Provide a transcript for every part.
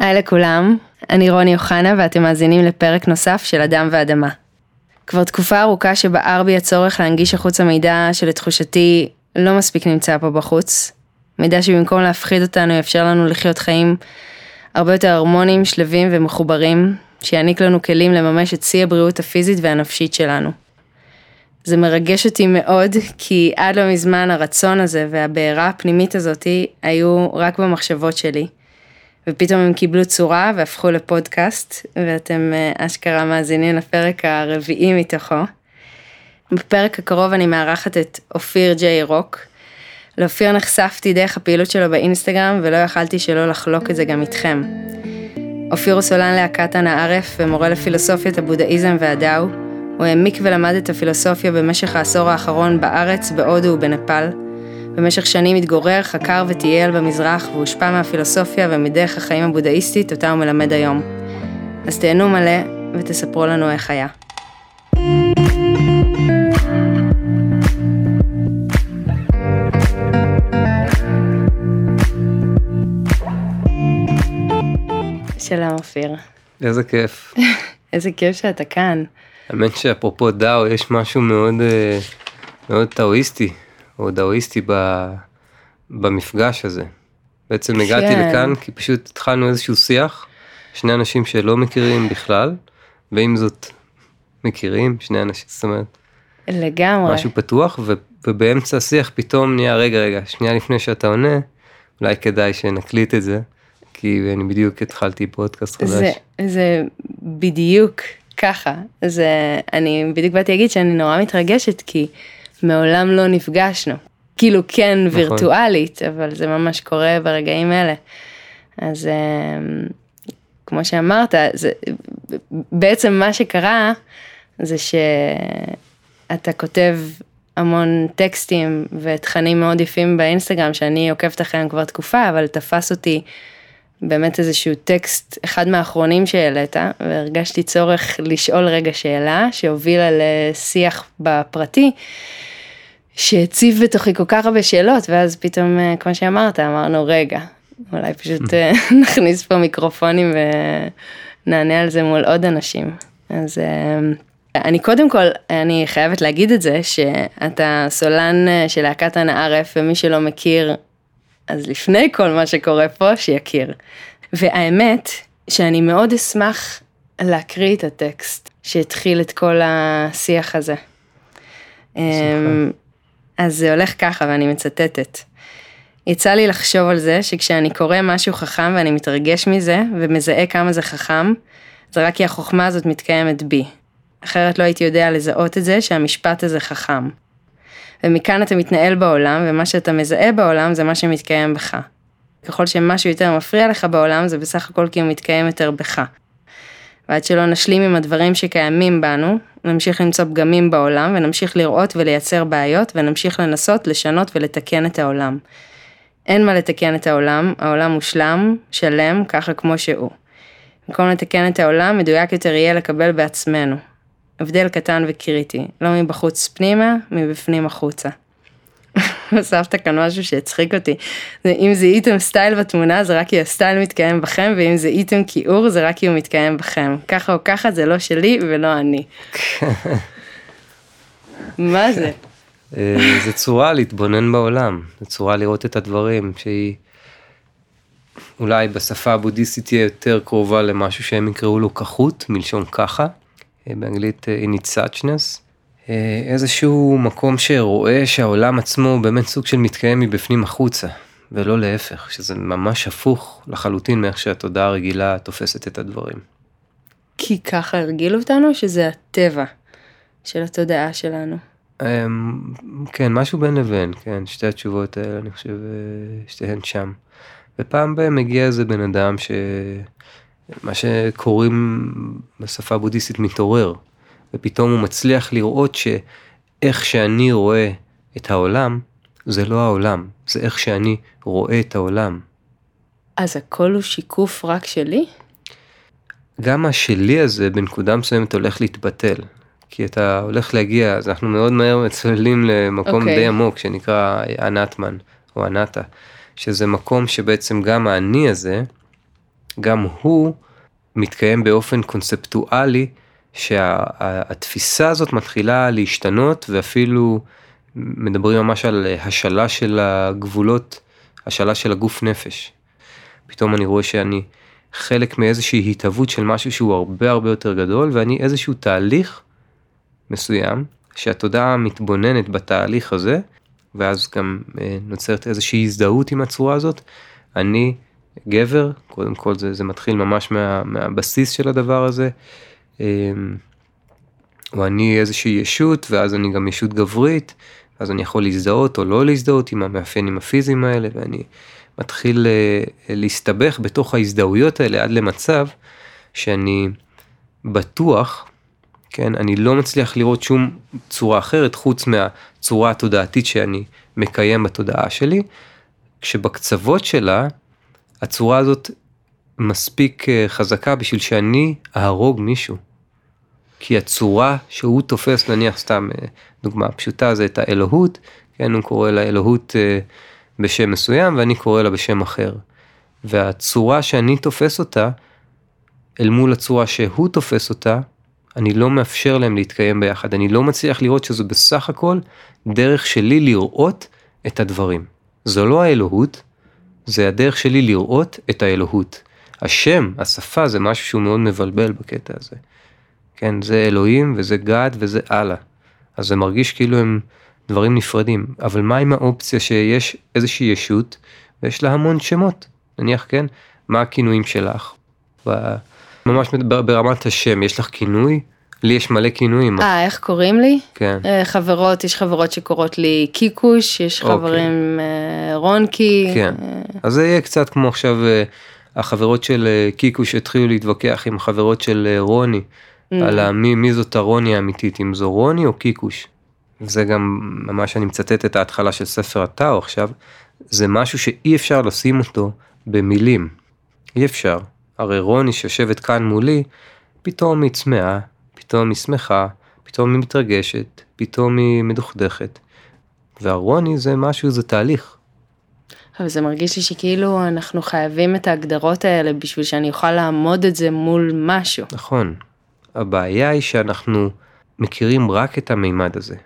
היי לכולם, אני רוני אוחנה ואתם מאזינים לפרק נוסף של אדם ואדמה. כבר תקופה ארוכה שבער בי הצורך להנגיש החוצה מידע שלתחושתי לא מספיק נמצא פה בחוץ. מידע שבמקום להפחיד אותנו יאפשר לנו לחיות חיים הרבה יותר הרמוניים, שלווים ומחוברים, שיעניק לנו כלים לממש את שיא הבריאות הפיזית והנפשית שלנו. זה מרגש אותי מאוד, כי עד לא מזמן הרצון הזה והבעירה הפנימית הזאתי היו רק במחשבות שלי. ופתאום הם קיבלו צורה והפכו לפודקאסט, ואתם אה, אשכרה מאזינים לפרק הרביעי מתוכו. בפרק הקרוב אני מארחת את אופיר ג'יי רוק. לאופיר נחשפתי דרך הפעילות שלו באינסטגרם, ולא יכלתי שלא לחלוק את זה גם איתכם. אופיר הוא סולן להקת אנא ערף ומורה לפילוסופיית הבודהיזם והדאו. הוא העמיק ולמד את הפילוסופיה במשך העשור האחרון בארץ, בהודו ובנפאל. במשך שנים התגורר, חקר וטייל במזרח והושפע מהפילוסופיה ומדרך החיים הבודהיסטית אותה הוא מלמד היום. אז תהנו מלא ותספרו לנו איך היה. שלום אופיר. איזה כיף. איזה כיף שאתה כאן. האמת שאפרופו דאו יש משהו מאוד אה, מאוד טאואיסטי או דאואיסטי במפגש הזה. בעצם הגעתי כן. לכאן כי פשוט התחלנו איזשהו שיח, שני אנשים שלא מכירים בכלל, ועם זאת מכירים, שני אנשים, זאת אומרת, לגמרי. משהו פתוח, ו, ובאמצע השיח פתאום נהיה, רגע, רגע, שנייה לפני שאתה עונה, אולי כדאי שנקליט את זה, כי אני בדיוק התחלתי פודקאסט חדש. זה, זה בדיוק ככה. זה, אני בדיוק באתי להגיד שאני נורא מתרגשת כי מעולם לא נפגשנו. כאילו כן נכון. וירטואלית, אבל זה ממש קורה ברגעים אלה. אז אמ, כמו שאמרת, זה, בעצם מה שקרה זה שאתה כותב המון טקסטים ותכנים מאוד יפים באינסטגרם שאני עוקבת אחריהם כבר תקופה, אבל תפס אותי באמת איזשהו טקסט, אחד מהאחרונים שהעלית, והרגשתי צורך לשאול רגע שאלה שהובילה לשיח בפרטי, שהציב בתוכי כל כך הרבה שאלות, ואז פתאום, אה, כמו שאמרת, אמרנו, רגע, אולי פשוט אה, נכניס פה מיקרופונים ונענה על זה מול עוד אנשים. אז אה, אני קודם כל, אני חייבת להגיד את זה, שאתה סולן של להקת אנא ערף, ומי שלא מכיר, אז לפני כל מה שקורה פה, שיכיר. והאמת, שאני מאוד אשמח להקריא את הטקסט שהתחיל את כל השיח הזה. אמ, אז זה הולך ככה, ואני מצטטת. יצא לי לחשוב על זה שכשאני קורא משהו חכם ואני מתרגש מזה ומזהה כמה זה חכם, זה רק כי החוכמה הזאת מתקיימת בי. אחרת לא הייתי יודע לזהות את זה שהמשפט הזה חכם. ומכאן אתה מתנהל בעולם, ומה שאתה מזהה בעולם זה מה שמתקיים בך. ככל שמשהו יותר מפריע לך בעולם, זה בסך הכל כי הוא מתקיים יותר בך. ועד שלא נשלים עם הדברים שקיימים בנו, נמשיך למצוא פגמים בעולם, ונמשיך לראות ולייצר בעיות, ונמשיך לנסות לשנות ולתקן את העולם. אין מה לתקן את העולם, העולם מושלם, שלם, ככה כמו שהוא. במקום לתקן את העולם, מדויק יותר יהיה לקבל בעצמנו. הבדל קטן וקריטי, לא מבחוץ פנימה, מבפנים החוצה. הוספת כאן משהו שהצחיק אותי. זה, אם זיהיתם סטייל בתמונה זה רק כי הסטייל מתקיים בכם, ואם זיהיתם כיעור זה רק כי הוא מתקיים בכם. ככה או ככה זה לא שלי ולא אני. מה זה? אה, זה צורה להתבונן בעולם, זה צורה לראות את הדברים שהיא אולי בשפה הבודהיסטית תהיה יותר קרובה למשהו שהם יקראו לו כחות, מלשון ככה, באנגלית אה, in its suchness, אה, איזשהו מקום שרואה שהעולם עצמו הוא באמת סוג של מתקיים מבפנים החוצה, ולא להפך, שזה ממש הפוך לחלוטין מאיך שהתודעה הרגילה תופסת את הדברים. כי ככה הרגילו אותנו שזה הטבע של התודעה שלנו. אמ, כן, משהו בין לבין, כן, שתי התשובות האלה, אני חושב, אה, שתיהן שם. ופעם בהם מגיע איזה בן אדם ש... מה שקוראים בשפה הבודהיסטית מתעורר, ופתאום הוא מצליח לראות שאיך שאני רואה את העולם, זה לא העולם, זה איך שאני רואה את העולם. אז הכל הוא שיקוף רק שלי? גם השלי הזה בנקודה מסוימת הולך להתבטל. כי אתה הולך להגיע, אז אנחנו מאוד מהר מצוללים למקום אוקיי. די עמוק שנקרא אנטמן או אנטה, שזה מקום שבעצם גם האני הזה גם הוא מתקיים באופן קונספטואלי שהתפיסה הזאת מתחילה להשתנות ואפילו מדברים ממש על השאלה של הגבולות, השאלה של הגוף נפש. פתאום אני רואה שאני חלק מאיזושהי התהוות של משהו שהוא הרבה הרבה יותר גדול ואני איזשהו תהליך מסוים שהתודעה מתבוננת בתהליך הזה ואז גם אה, נוצרת איזושהי הזדהות עם הצורה הזאת. אני גבר, קודם כל זה, זה מתחיל ממש מה, מהבסיס של הדבר הזה. או אמ, אני איזושהי ישות ואז אני גם ישות גברית, אז אני יכול להזדהות או לא להזדהות עם המאפיינים הפיזיים האלה ואני מתחיל אה, להסתבך בתוך ההזדהויות האלה עד למצב שאני בטוח, כן, אני לא מצליח לראות שום צורה אחרת חוץ מהצורה התודעתית שאני מקיים בתודעה שלי, כשבקצוות שלה הצורה הזאת מספיק אה, חזקה בשביל שאני אהרוג מישהו. כי הצורה שהוא תופס, נניח סתם אה, דוגמה פשוטה, זה את האלוהות, כן, הוא קורא לאלוהות אה, בשם מסוים ואני קורא לה בשם אחר. והצורה שאני תופס אותה, אל מול הצורה שהוא תופס אותה, אני לא מאפשר להם להתקיים ביחד, אני לא מצליח לראות שזה בסך הכל דרך שלי לראות את הדברים. זו לא האלוהות, זה הדרך שלי לראות את האלוהות. השם, השפה, זה משהו שהוא מאוד מבלבל בקטע הזה. כן, זה אלוהים וזה גד וזה אללה. אז זה מרגיש כאילו הם דברים נפרדים. אבל מה עם האופציה שיש איזושהי ישות ויש לה המון שמות? נניח, כן, מה הכינויים שלך? ממש ברמת השם, יש לך כינוי? לי יש מלא כינויים. אה, איך קוראים לי? כן. אה, חברות, יש חברות שקוראות לי קיקוש, יש אוקיי. חברים אה, רונקי. כן. אה. אז זה יהיה קצת כמו עכשיו החברות של קיקוש התחילו להתווכח עם החברות של רוני, mm. על מי, מי זאת הרוני האמיתית, אם זו רוני או קיקוש. זה גם ממש אני מצטט את ההתחלה של ספר הטאו עכשיו, זה משהו שאי אפשר לשים אותו במילים. אי אפשר. הרי רוני שיושבת כאן מולי, פתאום היא צמאה, פתאום היא שמחה, פתאום היא מתרגשת, פתאום היא מדוכדכת. והרוני זה משהו, זה תהליך. אבל זה מרגיש לי שכאילו אנחנו חייבים את ההגדרות האלה בשביל שאני אוכל לעמוד את זה מול משהו. נכון. הבעיה היא שאנחנו מכירים רק את המימד הזה.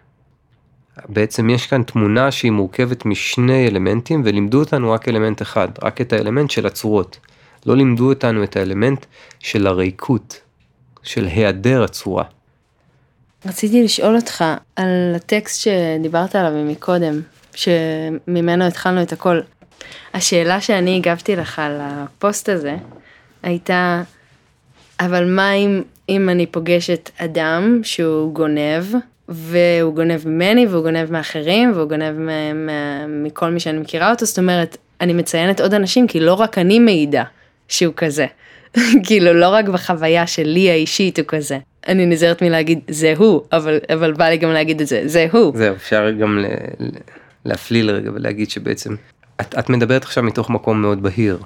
בעצם יש כאן תמונה שהיא מורכבת משני אלמנטים ולימדו אותנו רק אלמנט אחד, רק את האלמנט של הצורות. לא לימדו אותנו את האלמנט של הריקות, של היעדר הצורה. רציתי לשאול אותך על הטקסט שדיברת עליו מקודם, שממנו התחלנו את הכל. השאלה שאני הגבתי לך על הפוסט הזה הייתה, אבל מה אם, אם אני פוגשת אדם שהוא גונב, והוא גונב ממני והוא גונב מאחרים והוא גונב מכל מי שאני מכירה אותו, זאת אומרת, אני מציינת עוד אנשים כי לא רק אני מעידה שהוא כזה. כאילו לא רק בחוויה שלי האישית הוא כזה. אני נזהרת מלהגיד זה הוא, אבל, אבל בא לי גם להגיד את זה, זה הוא. זהו, אפשר גם ל, ל, להפליל רגע ולהגיד שבעצם את, את מדברת עכשיו מתוך מקום מאוד בהיר,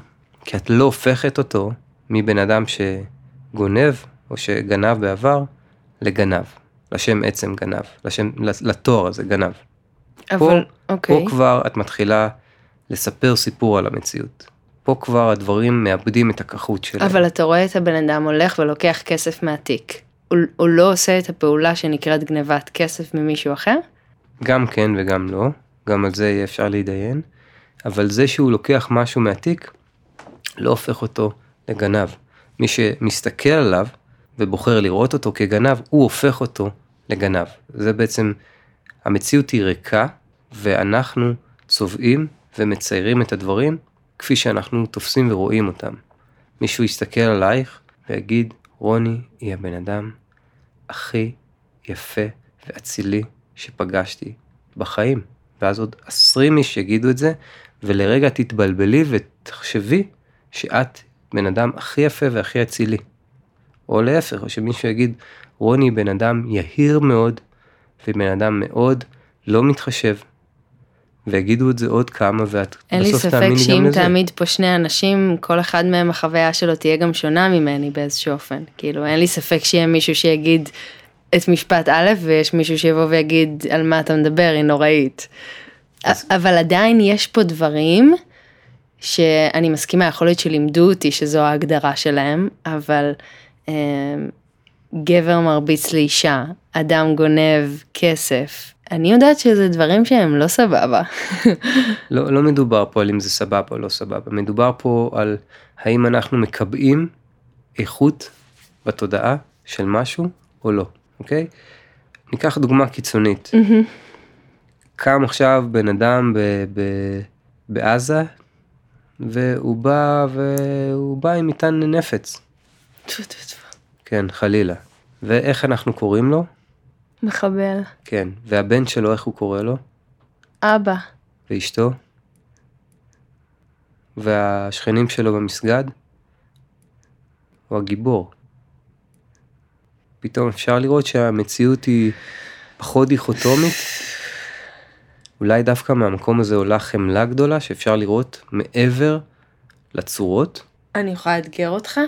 כי את לא הופכת אותו מבן אדם שגונב או שגנב בעבר לגנב, לשם עצם גנב, לשם, לתואר הזה גנב. אבל, פה, אוקיי. פה כבר את מתחילה לספר סיפור על המציאות. פה כבר הדברים מאבדים את הכחות שלהם. אבל אתה רואה את הבן אדם הולך ולוקח כסף מהתיק. הוא, הוא לא עושה את הפעולה שנקראת גנבת כסף ממישהו אחר? גם כן וגם לא, גם על זה יהיה אפשר להתדיין, אבל זה שהוא לוקח משהו מהתיק, לא הופך אותו לגנב. מי שמסתכל עליו ובוחר לראות אותו כגנב, הוא הופך אותו לגנב. זה בעצם, המציאות היא ריקה, ואנחנו צובעים ומציירים את הדברים כפי שאנחנו תופסים ורואים אותם. מישהו יסתכל עלייך ויגיד, רוני היא הבן אדם הכי יפה ואצילי שפגשתי בחיים. ואז עוד עשרים איש יגידו את זה, ולרגע תתבלבלי ותחשבי שאת בן אדם הכי יפה והכי אצילי. או להפך, או שמישהו יגיד, רוני בן אדם יהיר מאוד, ובן אדם מאוד לא מתחשב, ויגידו את זה עוד כמה ואת בסוף תאמיני גם לזה. אין לי ספק שאם תעמיד פה שני אנשים, כל אחד מהם החוויה שלו תהיה גם שונה ממני באיזשהו אופן. כאילו אין לי ספק שיהיה מישהו שיגיד את משפט א' ויש מישהו שיבוא ויגיד על מה אתה מדבר, היא נוראית. אז... אבל עדיין יש פה דברים שאני מסכימה, יכול להיות שלימדו אותי שזו ההגדרה שלהם, אבל אה, גבר מרביץ לאישה, אדם גונב כסף, אני יודעת שזה דברים שהם לא סבבה. לא, לא מדובר פה על אם זה סבבה או לא סבבה, מדובר פה על האם אנחנו מקבעים איכות בתודעה של משהו או לא, אוקיי? ניקח דוגמה קיצונית. קם עכשיו בן אדם ב, ב, בעזה והוא בא והוא בא עם מטען נפץ. כן, חלילה. ואיך אנחנו קוראים לו? מחבל. כן. והבן שלו, איך הוא קורא לו? אבא. ואשתו? והשכנים שלו במסגד? הוא הגיבור. פתאום אפשר לראות שהמציאות היא פחות דיכוטומית. אולי דווקא מהמקום הזה עולה חמלה גדולה שאפשר לראות מעבר לצורות. אני יכולה לאתגר אותך?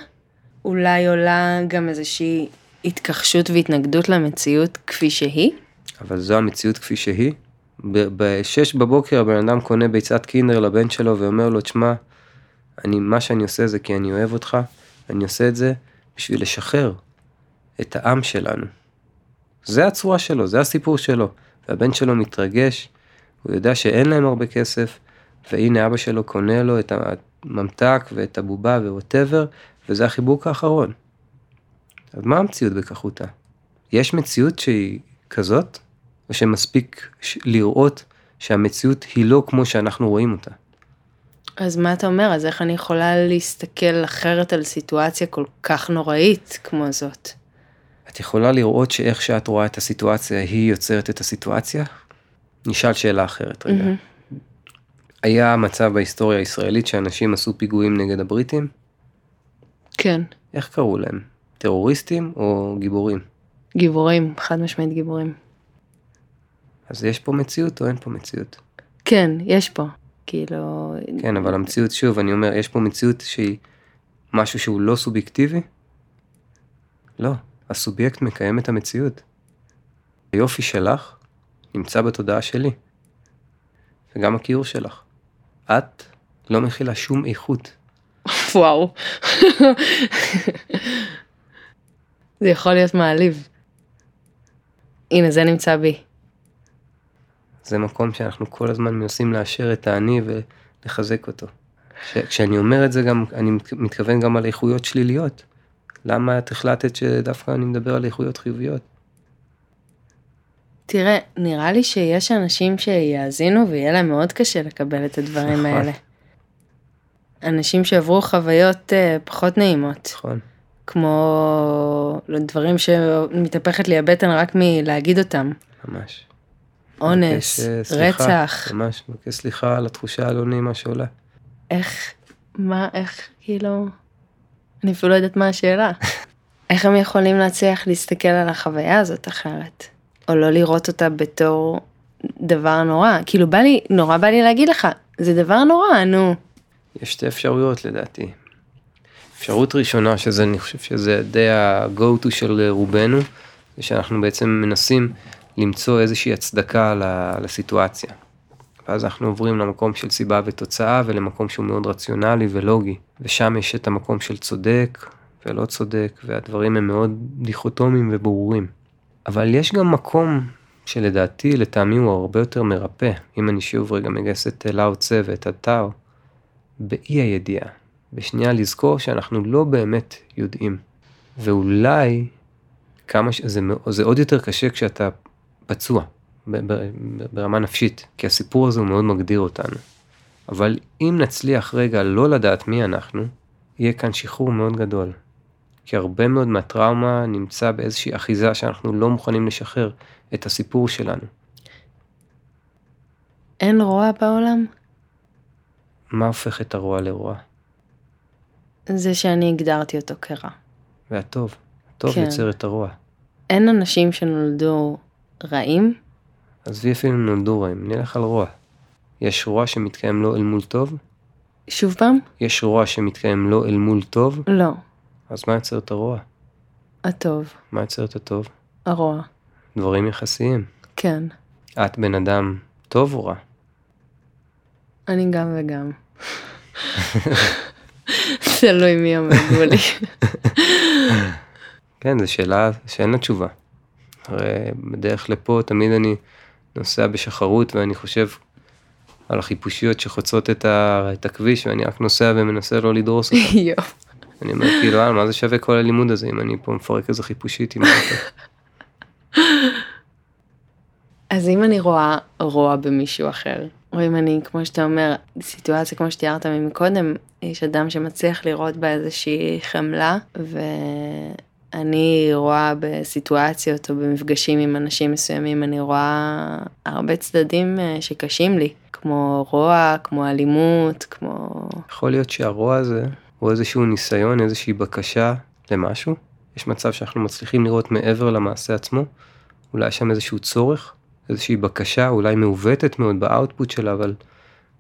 אולי עולה גם איזושהי התכחשות והתנגדות למציאות כפי שהיא? אבל זו המציאות כפי שהיא. ב-6 בבוקר הבן אדם קונה ביצת קינדר לבן שלו ואומר לו, תשמע, אני, מה שאני עושה זה כי אני אוהב אותך, אני עושה את זה בשביל לשחרר את העם שלנו. זה הצורה שלו, זה הסיפור שלו. והבן שלו מתרגש, הוא יודע שאין להם הרבה כסף, והנה אבא שלו קונה לו את הממתק ואת הבובה וווטאבר, וזה החיבוק האחרון. אז מה המציאות בכחותה? יש מציאות שהיא כזאת, או שמספיק לראות שהמציאות היא לא כמו שאנחנו רואים אותה? אז מה אתה אומר? אז איך אני יכולה להסתכל אחרת על סיטואציה כל כך נוראית כמו זאת? את יכולה לראות שאיך שאת רואה את הסיטואציה היא יוצרת את הסיטואציה? נשאל שאלה אחרת רגע. מהמם. היה מצב בהיסטוריה הישראלית שאנשים עשו פיגועים נגד הבריטים? כן. איך קראו להם? טרוריסטים או גיבורים? גיבורים, חד משמעית גיבורים. אז יש פה מציאות או אין פה מציאות? כן, יש פה. כאילו... כן, אבל המציאות, שוב, אני אומר, יש פה מציאות שהיא משהו שהוא לא סובייקטיבי? לא, הסובייקט מקיים את המציאות. היופי שלך נמצא בתודעה שלי, וגם הכיעור שלך. את לא מכילה שום איכות. וואו. זה יכול להיות מעליב. הנה, זה נמצא בי. זה מקום שאנחנו כל הזמן מנסים לאשר את האני ולחזק אותו. כשאני אומר את זה גם, אני מת- מתכוון גם על איכויות שליליות. למה את החלטת שדווקא אני מדבר על איכויות חיוביות? תראה, נראה לי שיש אנשים שיאזינו ויהיה להם מאוד קשה לקבל את הדברים נכון. האלה. אנשים שעברו חוויות אה, פחות נעימות, נכון. כמו דברים שמתהפכת לי הבטן רק מלהגיד אותם. ממש. אונס, מבקש, אה, סליחה, רצח, ממש, מבקש סליחה על התחושה הלא נעימה שעולה. איך, מה, איך, כאילו, אני אפילו לא יודעת מה השאלה. איך הם יכולים להצליח להסתכל על החוויה הזאת אחרת? או לא לראות אותה בתור דבר נורא? כאילו בא לי, נורא בא לי להגיד לך, זה דבר נורא, נו. יש שתי אפשרויות לדעתי. אפשרות ראשונה, שזה, אני חושב שזה די ה-go to של רובנו, זה שאנחנו בעצם מנסים למצוא איזושהי הצדקה לסיטואציה. ואז אנחנו עוברים למקום של סיבה ותוצאה ולמקום שהוא מאוד רציונלי ולוגי. ושם יש את המקום של צודק ולא צודק, והדברים הם מאוד דיכוטומיים וברורים. אבל יש גם מקום שלדעתי, לטעמי הוא הרבה יותר מרפא, אם אני שוב רגע מגייס את לאו צה ואת הטאו, באי הידיעה. בשנייה לזכור שאנחנו לא באמת יודעים. ואולי כמה ש... זה, זה עוד יותר קשה כשאתה פצוע ברמה נפשית, כי הסיפור הזה הוא מאוד מגדיר אותנו. אבל אם נצליח רגע לא לדעת מי אנחנו, יהיה כאן שחרור מאוד גדול. כי הרבה מאוד מהטראומה נמצא באיזושהי אחיזה שאנחנו לא מוכנים לשחרר את הסיפור שלנו. אין רוע בעולם? מה הופך את הרוע לרוע? זה שאני הגדרתי אותו כרע. והטוב. הטוב כן. יוצר את הרוע. אין אנשים שנולדו רעים? עזבי אפילו אם נולדו רעים, נלך על רוע. יש רוע שמתקיים לא אל מול טוב? שוב פעם? יש רוע שמתקיים לא אל מול טוב? לא. אז מה יוצר את הרוע? הטוב, מה יוצר את הטוב? הרוע. דברים יחסיים. כן. את בן אדם טוב או רע? אני גם וגם. תלוי מי עומד מולי. כן, זו שאלה שאין לה תשובה. הרי בדרך לפה תמיד אני נוסע בשחרות ואני חושב על החיפושיות שחוצות את, ה... את הכביש ואני רק נוסע ומנסה לא לדרוס אותה. אני אומר כאילו, אה, מה זה שווה כל הלימוד הזה אם אני פה מפרק איזה חיפושית עם. אז אם אני רואה רוע במישהו אחר, או אם אני, כמו שאתה אומר, סיטואציה כמו שתיארת מקודם, יש אדם שמצליח לראות בה איזושהי חמלה, ואני רואה בסיטואציות או במפגשים עם אנשים מסוימים, אני רואה הרבה צדדים אה, שקשים לי, כמו רוע, כמו אלימות, כמו... יכול להיות שהרוע הזה הוא איזשהו ניסיון, איזושהי בקשה למשהו. יש מצב שאנחנו מצליחים לראות מעבר למעשה עצמו, אולי יש שם איזשהו צורך, איזושהי בקשה, אולי מעוותת מאוד באאוטפוט שלה, אבל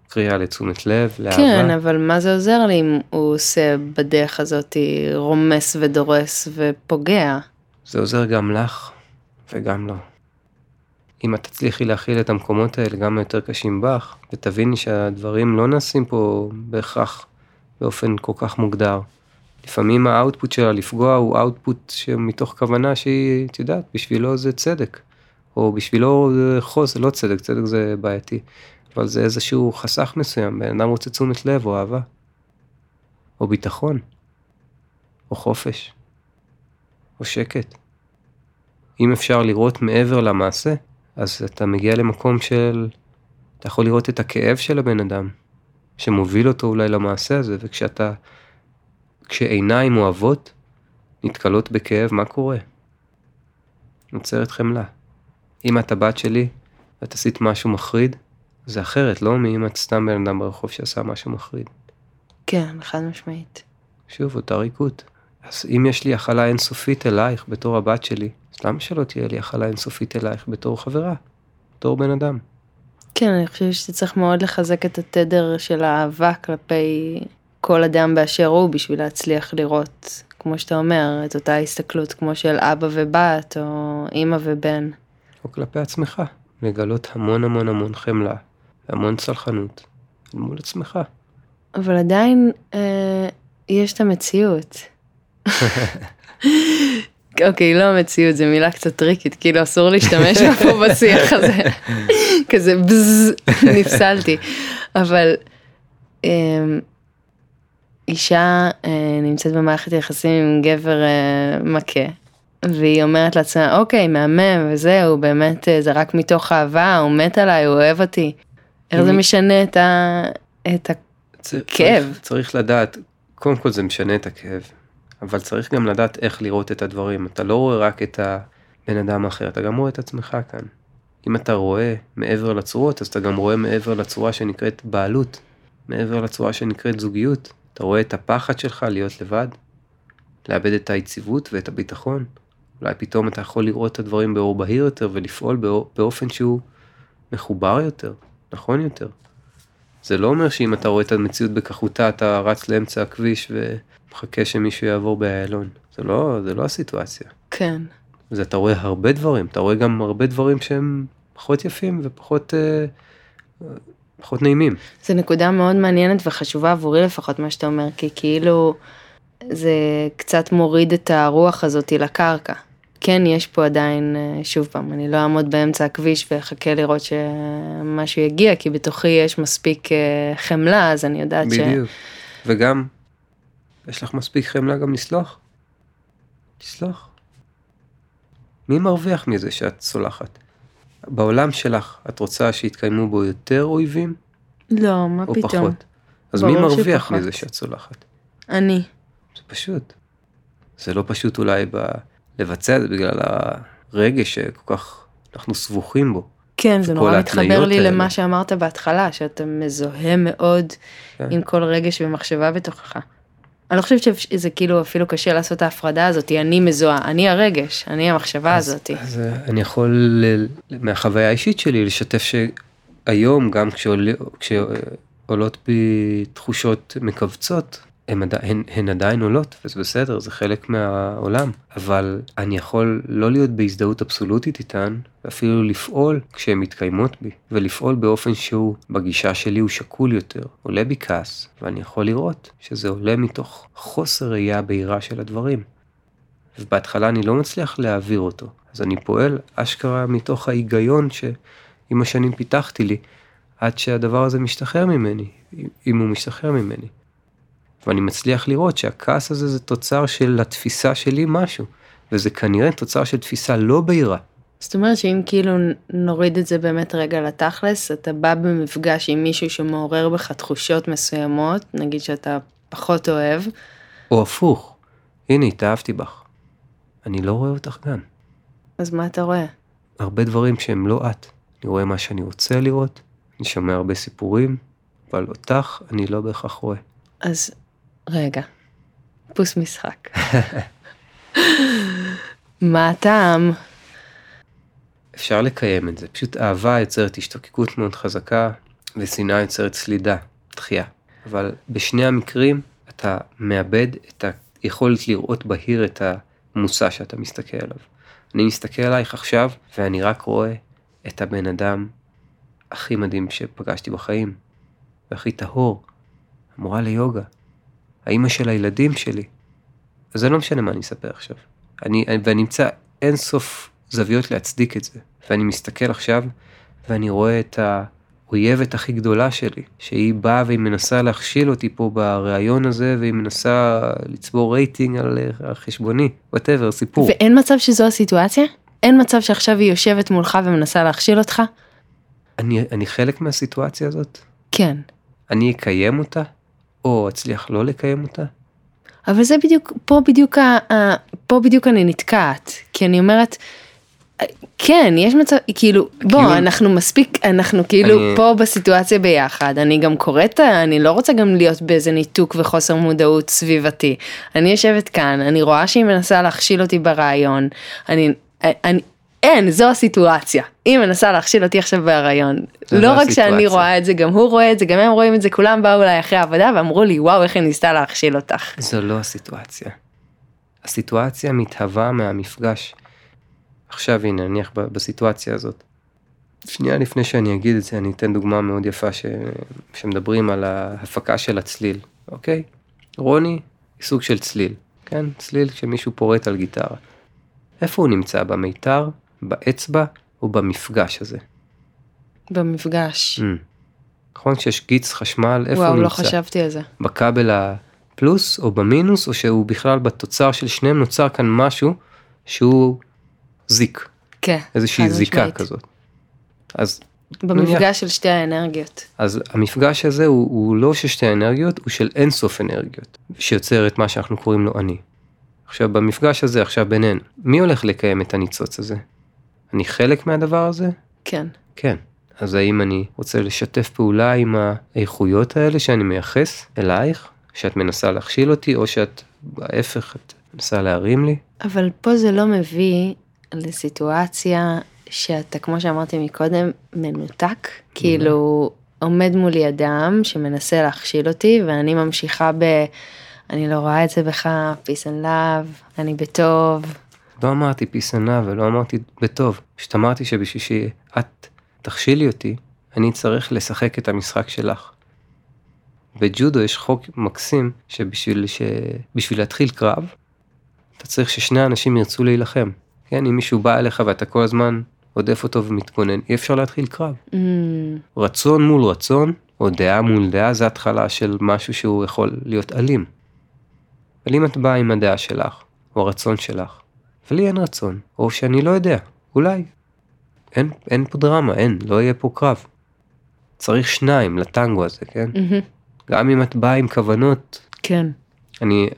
קריאה לתשומת לב, לאהבה. כן, אבל מה זה עוזר לי אם הוא עושה בדרך הזאת רומס ודורס ופוגע? זה עוזר גם לך וגם לו. אם את תצליחי להכיל את המקומות האלה, גם היותר קשים בך, ותביני שהדברים לא נעשים פה בהכרח באופן כל כך מוגדר. לפעמים ה output שלה לפגוע הוא output שמתוך כוונה שהיא, את יודעת, בשבילו זה צדק. או בשבילו זה זה לא צדק, צדק זה בעייתי. אבל זה איזשהו חסך מסוים, בן אדם רוצה תשומת לב או אהבה. או ביטחון. או חופש. או שקט. אם אפשר לראות מעבר למעשה, אז אתה מגיע למקום של... אתה יכול לראות את הכאב של הבן אדם, שמוביל אותו אולי למעשה הזה, וכשאתה... כשעיניים אוהבות נתקלות בכאב, מה קורה? נוצרת חמלה. אם את הבת שלי ואת עשית משהו מחריד, זה אחרת, לא מאם את סתם בן אדם ברחוב שעשה משהו מחריד. כן, חד משמעית. שוב, אותה ריקות. אז אם יש לי הכלה אינסופית אלייך בתור הבת שלי, אז למה שלא תהיה לי הכלה אינסופית אלייך בתור חברה, בתור בן אדם? כן, אני חושבת שאתה צריך מאוד לחזק את התדר של האהבה כלפי כל אדם באשר הוא בשביל להצליח לראות, כמו שאתה אומר, את אותה הסתכלות כמו של אבא ובת או אימא ובן. או כלפי עצמך, לגלות המון המון המון חמלה והמון צלחנות מול עצמך. אבל עדיין אה, יש את המציאות. אוקיי, לא המציאות, זו מילה קצת טריקית, כאילו אסור להשתמש בה פה בשיח הזה. כזה בזז, נפסלתי. אבל אה, אישה אה, נמצאת במערכת יחסים עם גבר אה, מכה, והיא אומרת לעצמה, אוקיי, מהמם, וזהו, באמת, אה, זה רק מתוך אהבה, הוא מת עליי, הוא אוהב אותי. איך זה משנה את, ה... את צ- כאב. צריך, צריך לדעת, קודם כל זה משנה את הכאב, אבל צריך גם לדעת איך לראות את הדברים. אתה לא רואה רק את הבן אדם האחר, אתה גם רואה את עצמך כאן. אם אתה רואה מעבר לצורות, אז אתה גם רואה מעבר לצורה שנקראת בעלות, מעבר לצורה שנקראת זוגיות. אתה רואה את הפחד שלך להיות לבד, לאבד את היציבות ואת הביטחון. אולי פתאום אתה יכול לראות את הדברים באור בהיר יותר ולפעול באופן שהוא מחובר יותר, נכון יותר. זה לא אומר שאם אתה רואה את המציאות בכחותה אתה רץ לאמצע הכביש ומחכה שמישהו יעבור באיילון. זה לא, זה לא הסיטואציה. כן. אז אתה רואה הרבה דברים, אתה רואה גם הרבה דברים שהם פחות יפים ופחות אה, פחות נעימים. זו נקודה מאוד מעניינת וחשובה עבורי לפחות מה שאתה אומר, כי כאילו זה קצת מוריד את הרוח הזאתי לקרקע. כן, יש פה עדיין, אה, שוב פעם, אני לא אעמוד באמצע הכביש ואחכה לראות שמשהו יגיע, כי בתוכי יש מספיק אה, חמלה, אז אני יודעת ש... בדיוק. וגם, יש לך מספיק חמלה גם לסלוח? לסלוח. מי מרוויח מזה שאת סולחת? בעולם שלך, את רוצה שיתקיימו בו יותר אויבים לא, מה או פתאום. פחות? אז מי מרוויח שפחות. מזה שאת סולחת? אני. זה פשוט. זה לא פשוט אולי ב... לבצע את זה בגלל הרגש שכל כך אנחנו סבוכים בו. כן, זה נורא מתחבר לי האלה. למה שאמרת בהתחלה, שאתה מזוהה מאוד כן. עם כל רגש ומחשבה בתוכך. אני לא חושבת שזה כאילו אפילו קשה לעשות את ההפרדה הזאת, אני מזוהה, אני הרגש, אני המחשבה הזאת. אז אה, אני יכול ל- מהחוויה האישית שלי לשתף שהיום גם כשעול- כשעולות בי תחושות מכווצות, הן, הן, הן עדיין עולות, וזה בסדר, זה חלק מהעולם, אבל אני יכול לא להיות בהזדהות אבסולוטית איתן, ואפילו לפעול כשהן מתקיימות בי, ולפעול באופן שהוא, בגישה שלי הוא שקול יותר, עולה בי כעס, ואני יכול לראות שזה עולה מתוך חוסר ראייה בהירה של הדברים. ובהתחלה אני לא מצליח להעביר אותו, אז אני פועל אשכרה מתוך ההיגיון שעם השנים פיתחתי לי, עד שהדבר הזה משתחרר ממני, אם הוא משתחרר ממני. ואני מצליח לראות שהכעס הזה זה תוצר של התפיסה שלי משהו, וזה כנראה תוצר של תפיסה לא בהירה. זאת אומרת שאם כאילו נוריד את זה באמת רגע לתכלס, אתה בא במפגש עם מישהו שמעורר בך תחושות מסוימות, נגיד שאתה פחות אוהב. או הפוך, הנה התאהבתי בך. אני לא רואה אותך כאן. אז מה אתה רואה? הרבה דברים שהם לא את. אני רואה מה שאני רוצה לראות, אני שומע הרבה סיפורים, אבל אותך אני לא בהכרח רואה. אז רגע, פוס משחק. מה הטעם? אפשר לקיים את זה, פשוט אהבה יוצרת השתוקקות מאוד חזקה, ושנאה יוצרת סלידה, דחייה. אבל בשני המקרים אתה מאבד את היכולת לראות בהיר את המושא שאתה מסתכל עליו. אני מסתכל עלייך עכשיו, ואני רק רואה את הבן אדם הכי מדהים שפגשתי בחיים, והכי טהור, המורה ליוגה, האימא של הילדים שלי. אז זה לא משנה מה אני אספר עכשיו. אני, ואני אמצא אין סוף זוויות להצדיק את זה. ואני מסתכל עכשיו, ואני רואה את האויבת הכי גדולה שלי, שהיא באה והיא מנסה להכשיל אותי פה בריאיון הזה, והיא מנסה לצבור רייטינג על, על חשבוני, whatever, סיפור. ואין מצב שזו הסיטואציה? אין מצב שעכשיו היא יושבת מולך ומנסה להכשיל אותך? אני, אני חלק מהסיטואציה הזאת? כן. אני אקיים אותה? או אצליח לא לקיים אותה? אבל זה בדיוק, פה בדיוק, ה, ה, פה בדיוק אני נתקעת, כי אני אומרת, כן, יש מצב, כאילו, בוא, כאילו, אנחנו מספיק, אנחנו כאילו אני... פה בסיטואציה ביחד, אני גם קוראת, אני לא רוצה גם להיות באיזה ניתוק וחוסר מודעות סביבתי. אני יושבת כאן, אני רואה שהיא מנסה להכשיל אותי ברעיון, אני, אני, אין, זו הסיטואציה. היא מנסה להכשיל אותי עכשיו בהריון. לא רק. שאני רואה את זה, גם הוא רואה את זה, גם הם רואים את זה, כולם באו אליי אחרי העבודה ואמרו לי, וואו, איך היא ניסתה להכשיל אותך. זו לא הסיטואציה. הסיטואציה מתהווה מהמפגש. עכשיו הנה, נניח בסיטואציה הזאת. שנייה לפני שאני אגיד את זה, אני אתן דוגמה מאוד יפה ש... שמדברים על ההפקה של הצליל, אוקיי? רוני סוג של צליל, כן? צליל שמישהו פורט על גיטרה. איפה הוא נמצא? במיתר? באצבע או במפגש הזה? במפגש. Mm. נכון? כשיש גיץ חשמל, איפה וואו, הוא לא נמצא? וואו, לא חשבתי על זה. בכבל הפלוס או במינוס, או שהוא בכלל בתוצר של שניהם נוצר כאן משהו שהוא זיק. כן. איזושהי זיקה משמעית. כזאת. אז במפגש נניח, של שתי האנרגיות. אז המפגש הזה הוא, הוא לא של שתי האנרגיות, הוא של אינסוף אנרגיות, שיוצר את מה שאנחנו קוראים לו אני. עכשיו במפגש הזה, עכשיו בינינו, מי הולך לקיים את הניצוץ הזה? אני חלק מהדבר הזה? כן. כן. אז האם אני רוצה לשתף פעולה עם האיכויות האלה שאני מייחס אלייך, שאת מנסה להכשיל אותי, או שאת, ההפך, את מנסה להרים לי? אבל פה זה לא מביא לסיטואציה שאתה, כמו שאמרתי מקודם, מנותק, כאילו עומד מולי אדם שמנסה להכשיל אותי, ואני ממשיכה ב... אני לא רואה את זה בך, peace and love, אני בטוב. לא אמרתי peace and love ולא אמרתי בטוב, פשוט אמרתי שבשביל שאת תכשילי אותי, אני צריך לשחק את המשחק שלך. בג'ודו יש חוק מקסים שבשביל ש... בשביל להתחיל קרב, אתה צריך ששני אנשים ירצו להילחם. כן, אם מישהו בא אליך ואתה כל הזמן עודף אותו ומתכונן, אי אפשר להתחיל קרב. Mm. רצון מול רצון, או דעה מול דעה, זה התחלה של משהו שהוא יכול להיות אלים. אבל אם את באה עם הדעה שלך, או הרצון שלך, ולי אין רצון, או שאני לא יודע, אולי. אין, אין פה דרמה, אין, לא יהיה פה קרב. צריך שניים לטנגו הזה, כן? Mm-hmm. גם אם את באה עם כוונות. כן. אני,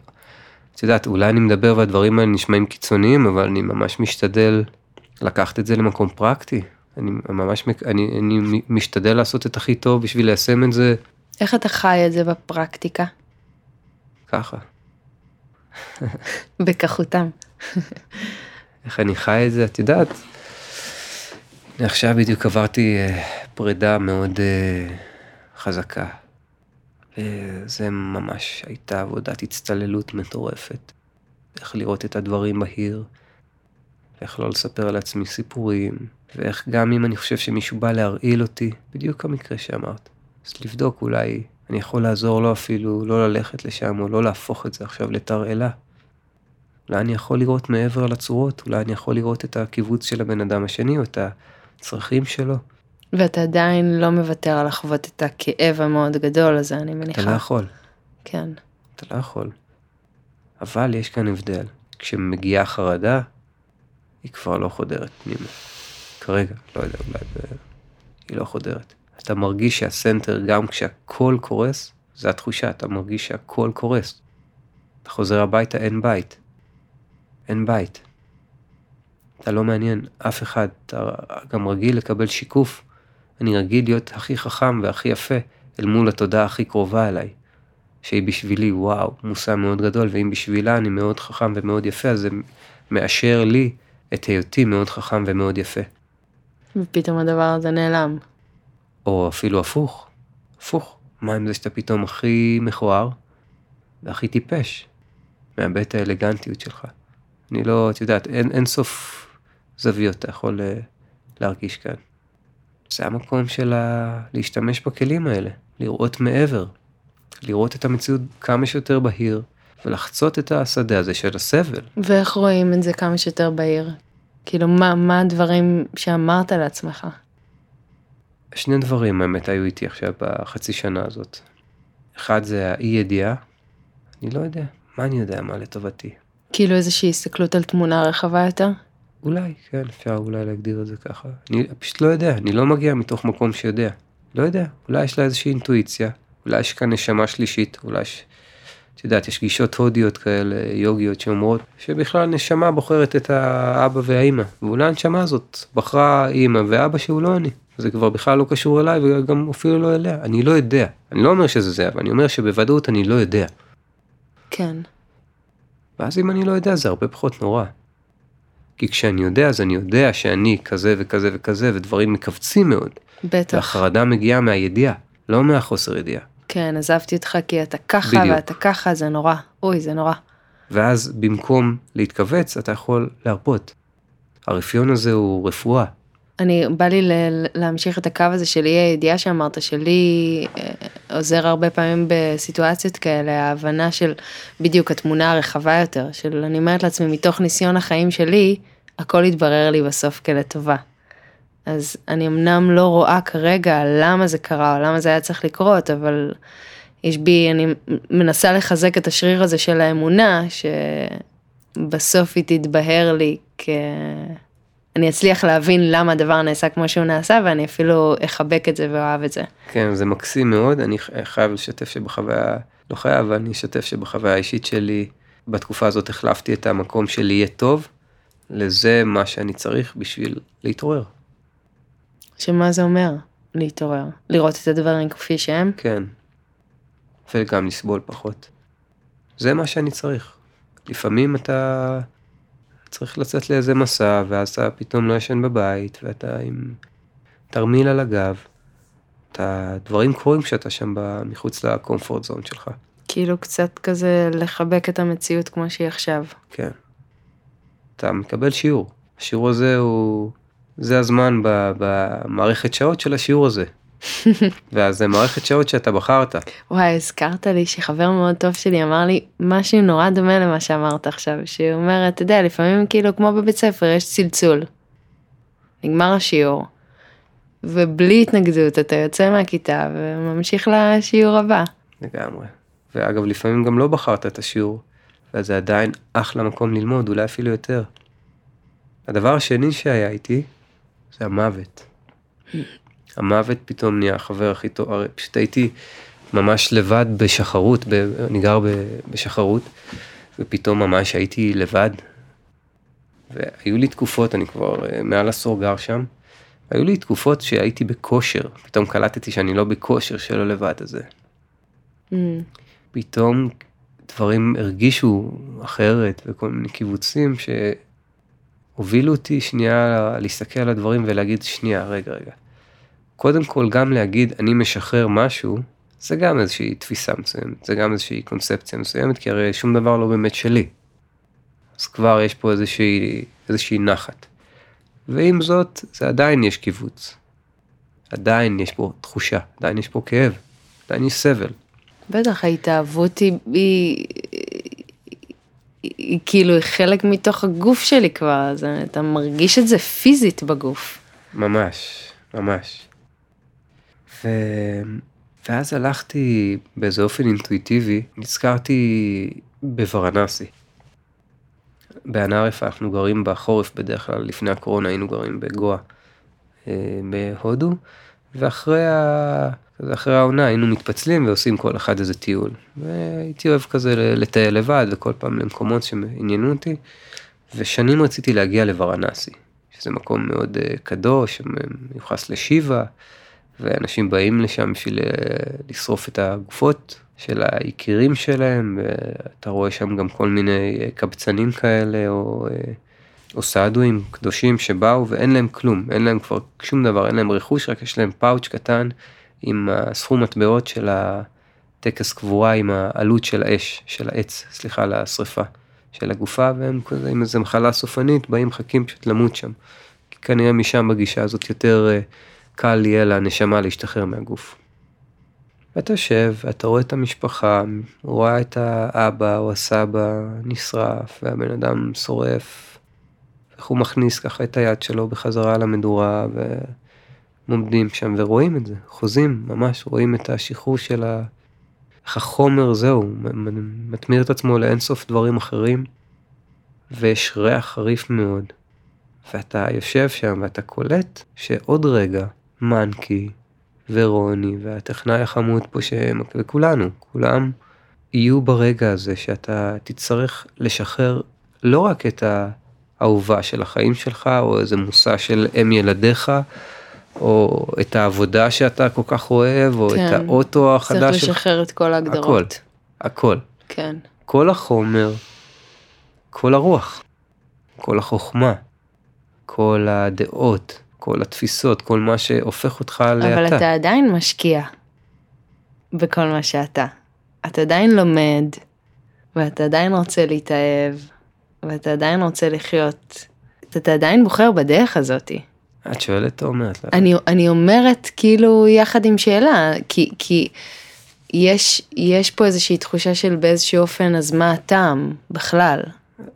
את יודעת, אולי אני מדבר והדברים האלה נשמעים קיצוניים, אבל אני ממש משתדל לקחת את זה למקום פרקטי. אני ממש, אני, אני משתדל לעשות את הכי טוב בשביל ליישם את זה. איך אתה חי את זה בפרקטיקה? ככה. בכחותם. איך אני חי את זה, את יודעת, עכשיו בדיוק עברתי uh, פרידה מאוד uh, חזקה. וזה ממש הייתה עבודת הצטללות מטורפת. איך לראות את הדברים בהיר, ואיך לא לספר לעצמי סיפורים, ואיך גם אם אני חושב שמישהו בא להרעיל אותי, בדיוק המקרה שאמרת. אז לבדוק אולי אני יכול לעזור לו אפילו לא ללכת לשם או לא להפוך את זה עכשיו לתרעלה. אולי אני יכול לראות מעבר לצורות, אולי אני יכול לראות את הקיבוץ של הבן אדם השני או את הצרכים שלו. ואתה עדיין לא מוותר על לחוות את הכאב המאוד גדול הזה, אני מניחה. אתה לא יכול, כן. אתה לא יכול. אבל יש כאן הבדל. כשמגיעה חרדה, היא כבר לא חודרת פנימה. כרגע, לא יודע, אולי ב... היא לא חודרת. אתה מרגיש שהסנטר, גם כשהכל קורס, זה התחושה, אתה מרגיש שהכל קורס. אתה חוזר הביתה, אין בית. אין בית. אתה לא מעניין אף אחד, אתה גם רגיל לקבל שיקוף. אני רגיל להיות הכי חכם והכי יפה אל מול התודעה הכי קרובה אליי. שהיא בשבילי, וואו, מושא מאוד גדול, ואם בשבילה אני מאוד חכם ומאוד יפה, אז זה מאשר לי את היותי מאוד חכם ומאוד יפה. ופתאום הדבר הזה נעלם. או אפילו הפוך, הפוך. מה עם זה שאתה פתאום הכי מכוער והכי טיפש? מאבד את האלגנטיות שלך. אני לא, את יודעת, אין, אין סוף זוויות אתה יכול uh, להרגיש כאן. זה המקום של ה... להשתמש בכלים האלה, לראות מעבר, לראות את המציאות כמה שיותר בהיר, ולחצות את השדה הזה של הסבל. ואיך רואים את זה כמה שיותר בהיר? כאילו, מה, מה הדברים שאמרת לעצמך? שני דברים האמת היו איתי עכשיו בחצי שנה הזאת. אחד זה האי ידיעה, אני לא יודע, מה אני יודע מה לטובתי. כאילו איזושהי הסתכלות על תמונה רחבה יותר? אולי, כן, אפשר אולי להגדיר את זה ככה. אני פשוט לא יודע, אני לא מגיע מתוך מקום שיודע. לא יודע, אולי יש לה איזושהי אינטואיציה, אולי יש כאן נשמה שלישית, אולי יש, את יודעת, יש גישות הודיות כאלה, יוגיות שאומרות, שבכלל נשמה בוחרת את האבא והאימא, ואולי הנשמה הזאת בחרה אימא ואבא שהוא לא אני. זה כבר בכלל לא קשור אליי וגם אפילו לא אליה, אני לא יודע. אני לא אומר שזה זה, אבל אני אומר שבוודאות אני לא יודע. כן. ואז אם אני לא יודע זה הרבה פחות נורא. כי כשאני יודע אז אני יודע שאני כזה וכזה וכזה ודברים מכווצים מאוד. בטח. והחרדה מגיעה מהידיעה, לא מהחוסר ידיעה. כן, עזבתי אותך כי אתה ככה בדיוק. ואתה ככה, זה נורא. אוי, זה נורא. ואז במקום להתכווץ אתה יכול להרפות. הרפיון הזה הוא רפואה. אני, בא לי להמשיך את הקו הזה של אי הידיעה שאמרת, שלי אה, עוזר הרבה פעמים בסיטואציות כאלה, ההבנה של בדיוק התמונה הרחבה יותר, של אני אומרת לעצמי, מתוך ניסיון החיים שלי, הכל יתברר לי בסוף כלטובה. אז אני אמנם לא רואה כרגע למה זה קרה, או למה זה היה צריך לקרות, אבל יש בי, אני מנסה לחזק את השריר הזה של האמונה, שבסוף היא תתבהר לי כ... אני אצליח להבין למה הדבר נעשה כמו שהוא נעשה, ואני אפילו אחבק את זה ואוהב את זה. כן, זה מקסים מאוד, אני חייב לשתף שבחוויה, לא חייב, אבל אני אשתף שבחוויה האישית שלי, בתקופה הזאת החלפתי את המקום שלי יהיה טוב, לזה מה שאני צריך בשביל להתעורר. שמה זה אומר? להתעורר. לראות את הדברים כפי שהם? כן. וגם לסבול פחות. זה מה שאני צריך. לפעמים אתה צריך לצאת לאיזה מסע, ואז אתה פתאום לא ישן בבית, ואתה עם תרמיל על הגב. אתה, דברים קורים כשאתה שם ב- מחוץ לקומפורט זון שלך. כאילו קצת כזה לחבק את המציאות כמו שהיא עכשיו. כן. אתה מקבל שיעור. השיעור הזה הוא... זה הזמן במערכת שעות של השיעור הזה. ואז זה מערכת שעות שאתה בחרת. וואי, הזכרת לי שחבר מאוד טוב שלי אמר לי משהו נורא דומה למה שאמרת עכשיו, שהוא אומר, אתה יודע, לפעמים כאילו כמו בבית ספר יש צלצול. נגמר השיעור. ובלי התנגדות אתה יוצא מהכיתה וממשיך לשיעור הבא. לגמרי. ואגב, לפעמים גם לא בחרת את השיעור, וזה עדיין אחלה מקום ללמוד, אולי אפילו יותר. הדבר השני שהיה איתי, זה המוות. המוות פתאום נהיה החבר הכי טוב, הרי פשוט הייתי ממש לבד בשחרות, ב, אני גר ב, בשחרות, ופתאום ממש הייתי לבד. והיו לי תקופות, אני כבר אה, מעל עשור גר שם, היו לי תקופות שהייתי בכושר, פתאום קלטתי שאני לא בכושר שלא לבד הזה. Mm, פתאום דברים הרגישו אחרת וכל מיני קיבוצים שהובילו אותי שנייה להסתכל על הדברים ולהגיד שנייה רגע רגע. קודם כל גם להגיד אני משחרר משהו זה גם איזושהי תפיסה מסוימת, זה גם איזושהי קונספציה מסוימת, כי הרי שום דבר לא באמת שלי. אז כבר יש פה איזושהי, איזושהי נחת. ועם זאת, זה עדיין יש קיבוץ. עדיין יש פה תחושה, עדיין יש פה כאב, עדיין יש סבל. בטח, ההתאהבות היא, היא, היא, היא כאילו היא חלק מתוך הגוף שלי כבר, אז אתה מרגיש את זה פיזית בגוף. ממש, ממש. ואז הלכתי באיזה אופן אינטואיטיבי, נזכרתי בוורנסי. באנערף אנחנו גרים בחורף בדרך כלל, לפני הקורונה היינו גרים בגואה אה, בהודו, ואחרי ה... אחרי העונה היינו מתפצלים ועושים כל אחד איזה טיול. והייתי אוהב כזה לטייל לבד וכל פעם למקומות שעניינו אותי, ושנים רציתי להגיע לוורנסי, שזה מקום מאוד אה, קדוש, מיוחס לשיבה, ואנשים באים לשם בשביל אה, לשרוף את הגופות של היקירים שלהם, ואתה רואה שם גם כל מיני אה, קבצנים כאלה, או, אה, או סעדואים קדושים שבאו ואין להם כלום, אין להם כבר שום דבר, אין להם רכוש, רק יש להם פאוץ' קטן עם הסכום מטבעות של הטקס קבורה עם העלות של האש, של העץ, סליחה, לשריפה של הגופה, והם כזה עם איזה מחלה סופנית, באים מחכים פשוט למות שם. כנראה משם בגישה הזאת יותר קל יהיה לנשמה להשתחרר מהגוף. ואתה יושב, ואתה רואה את המשפחה, רואה את האבא או הסבא נשרף, והבן אדם שורף, איך הוא מכניס ככה את היד שלו בחזרה למדורה, ועומדים שם ורואים את זה, חוזים, ממש רואים את השחרור של ה... איך החומר זהו, מתמיר את עצמו לאינסוף דברים אחרים, ויש ריח חריף מאוד. ואתה יושב שם ואתה קולט שעוד רגע מנקי ורוני והטכנאי החמוד פה שהם, וכולנו, כולם יהיו ברגע הזה שאתה תצטרך לשחרר לא רק את האהובה של החיים שלך, או איזה מושא של אם ילדיך, או את העבודה שאתה כל כך אוהב, או כן, את האוטו החדש שלך. צריך לשחרר את כל ההגדרות. הכל, הכל. כן. כל החומר, כל הרוח, כל החוכמה, כל הדעות, כל התפיסות, כל מה שהופך אותך לאתה. אבל אתה עדיין משקיע בכל מה שאתה. אתה עדיין לומד, ואתה עדיין רוצה להתאהב, ואתה עדיין רוצה לחיות. אתה עדיין בוחר בדרך הזאתי. את שואלת או אומרת? אני, אני אומרת כאילו יחד עם שאלה, כי, כי יש, יש פה איזושהי תחושה של באיזשהו אופן, אז מה הטעם בכלל?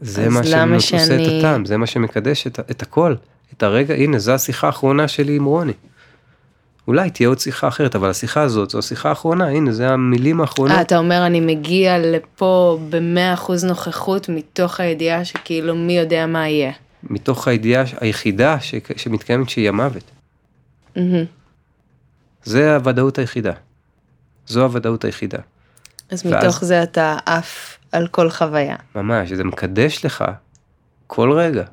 זה מה שעושה שאני... את הטעם, זה מה שמקדש את, את הכל. את הרגע, הנה, זו השיחה האחרונה שלי עם רוני. אולי תהיה עוד שיחה אחרת, אבל השיחה הזאת זו השיחה האחרונה, הנה, זה המילים האחרונות. אה, אתה אומר, אני מגיע לפה במאה אחוז נוכחות, מתוך הידיעה שכאילו מי יודע מה יהיה. מתוך הידיעה היחידה ש... שמתקיימת שהיא המוות. Mm-hmm. זה הוודאות היחידה. זו הוודאות היחידה. אז ואז... מתוך זה אתה עף על כל חוויה. ממש, זה מקדש לך כל רגע.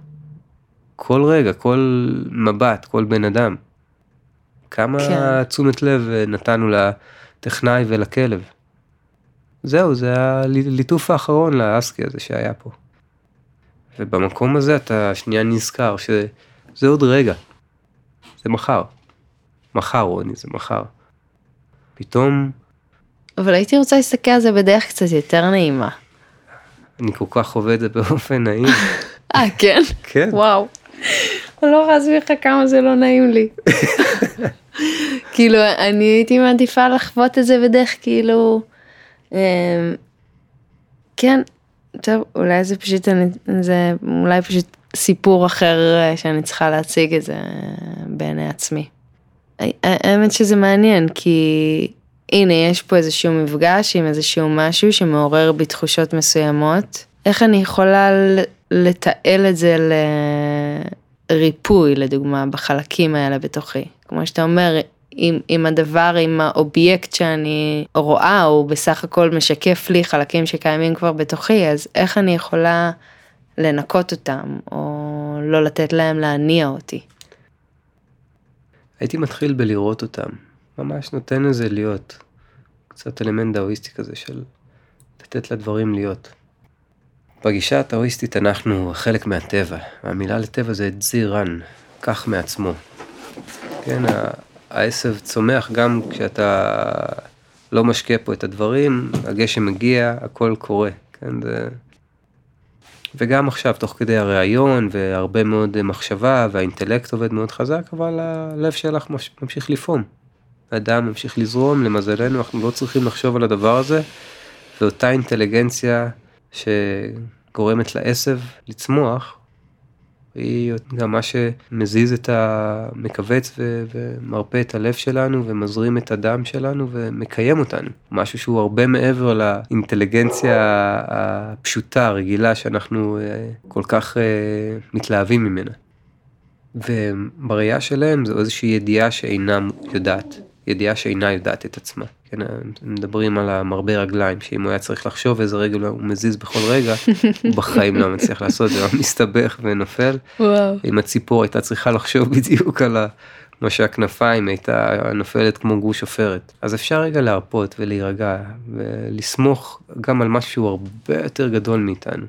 כל רגע, כל מבט, כל בן אדם. כמה כן. תשומת לב נתנו לטכנאי ולכלב. זהו, זה הליטוף האחרון לאסקי הזה שהיה פה. ובמקום הזה אתה שנייה נזכר שזה עוד רגע. זה מחר. מחר רוני, זה מחר. פתאום... אבל הייתי רוצה להסתכל על זה בדרך קצת יותר נעימה. אני כל כך חווה את זה באופן נעים. אה, כן? כן. וואו. אני לא יכולה להסביר לך כמה זה לא נעים לי. כאילו, אני הייתי מעדיפה לחוות את זה בדרך כאילו, אמ, כן, טוב, אולי זה פשוט, אני, זה אולי פשוט סיפור אחר אה, שאני צריכה להציג את זה אה, בעיני עצמי. האמת שזה מעניין, כי הנה, יש פה איזשהו מפגש עם איזשהו משהו שמעורר בי תחושות מסוימות. איך אני יכולה לתעל את זה לריפוי, לדוגמה, בחלקים האלה בתוכי. כמו שאתה אומר, אם, אם הדבר, אם האובייקט שאני רואה, הוא בסך הכל משקף לי חלקים שקיימים כבר בתוכי, אז איך אני יכולה לנקות אותם, או לא לתת להם להניע אותי? הייתי מתחיל בלראות אותם, ממש נותן לזה להיות. קצת אלמנט דאואיסטי כזה של לתת לדברים להיות. בגישה הטאואיסטית אנחנו חלק מהטבע, המילה לטבע זה זירן, כך מעצמו. כן, העשב צומח גם כשאתה לא משקיע פה את הדברים, הגשם מגיע, הכל קורה, כן, זה... וגם עכשיו, תוך כדי הראיון והרבה מאוד מחשבה והאינטלקט עובד מאוד חזק, אבל הלב שלך ממשיך לפעום. הדם ממשיך לזרום, למזלנו אנחנו לא צריכים לחשוב על הדבר הזה, ואותה אינטליגנציה שגורמת לעשב לצמוח, היא גם מה שמזיז את המכווץ ומרפא את הלב שלנו ומזרים את הדם שלנו ומקיים אותנו. משהו שהוא הרבה מעבר לאינטליגנציה הפשוטה, הרגילה, שאנחנו אה, כל כך אה, מתלהבים ממנה. ובראייה שלהם זו איזושהי ידיעה שאינה יודעת, ידיעה שאינה יודעת את עצמה. כן, מדברים על המרבה רגליים, שאם הוא היה צריך לחשוב איזה רגל הוא מזיז בכל רגע, הוא בחיים לא מצליח לעשות זה, הוא מסתבך ונופל. וואו. אם הציפור הייתה צריכה לחשוב בדיוק על ה... כמו שהכנפיים הייתה נופלת כמו גוש עופרת. אז אפשר רגע להרפות ולהירגע ולסמוך גם על משהו שהוא הרבה יותר גדול מאיתנו.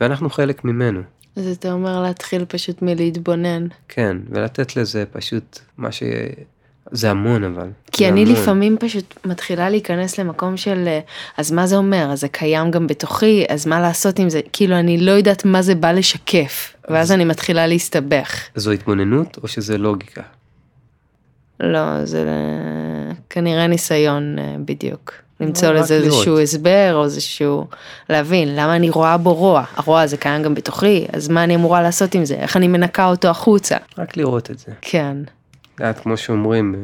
ואנחנו חלק ממנו. אז אתה אומר להתחיל פשוט מלהתבונן. כן, ולתת לזה פשוט מה ש... זה המון אבל. כי אני המון. לפעמים פשוט מתחילה להיכנס למקום של אה, אז מה זה אומר אז זה קיים גם בתוכי אז מה לעשות עם זה כאילו אני לא יודעת מה זה בא לשקף ואז אני מתחילה להסתבך. זו התבוננות או שזה לוגיקה? לא זה כנראה ניסיון אה, בדיוק. למצוא לזה איזשהו הסבר או איזשהו להבין למה אני רואה בו רוע הרוע הזה קיים גם בתוכי אז מה אני אמורה לעשות עם זה איך אני מנקה אותו החוצה. רק לראות את זה. כן. את כמו שאומרים,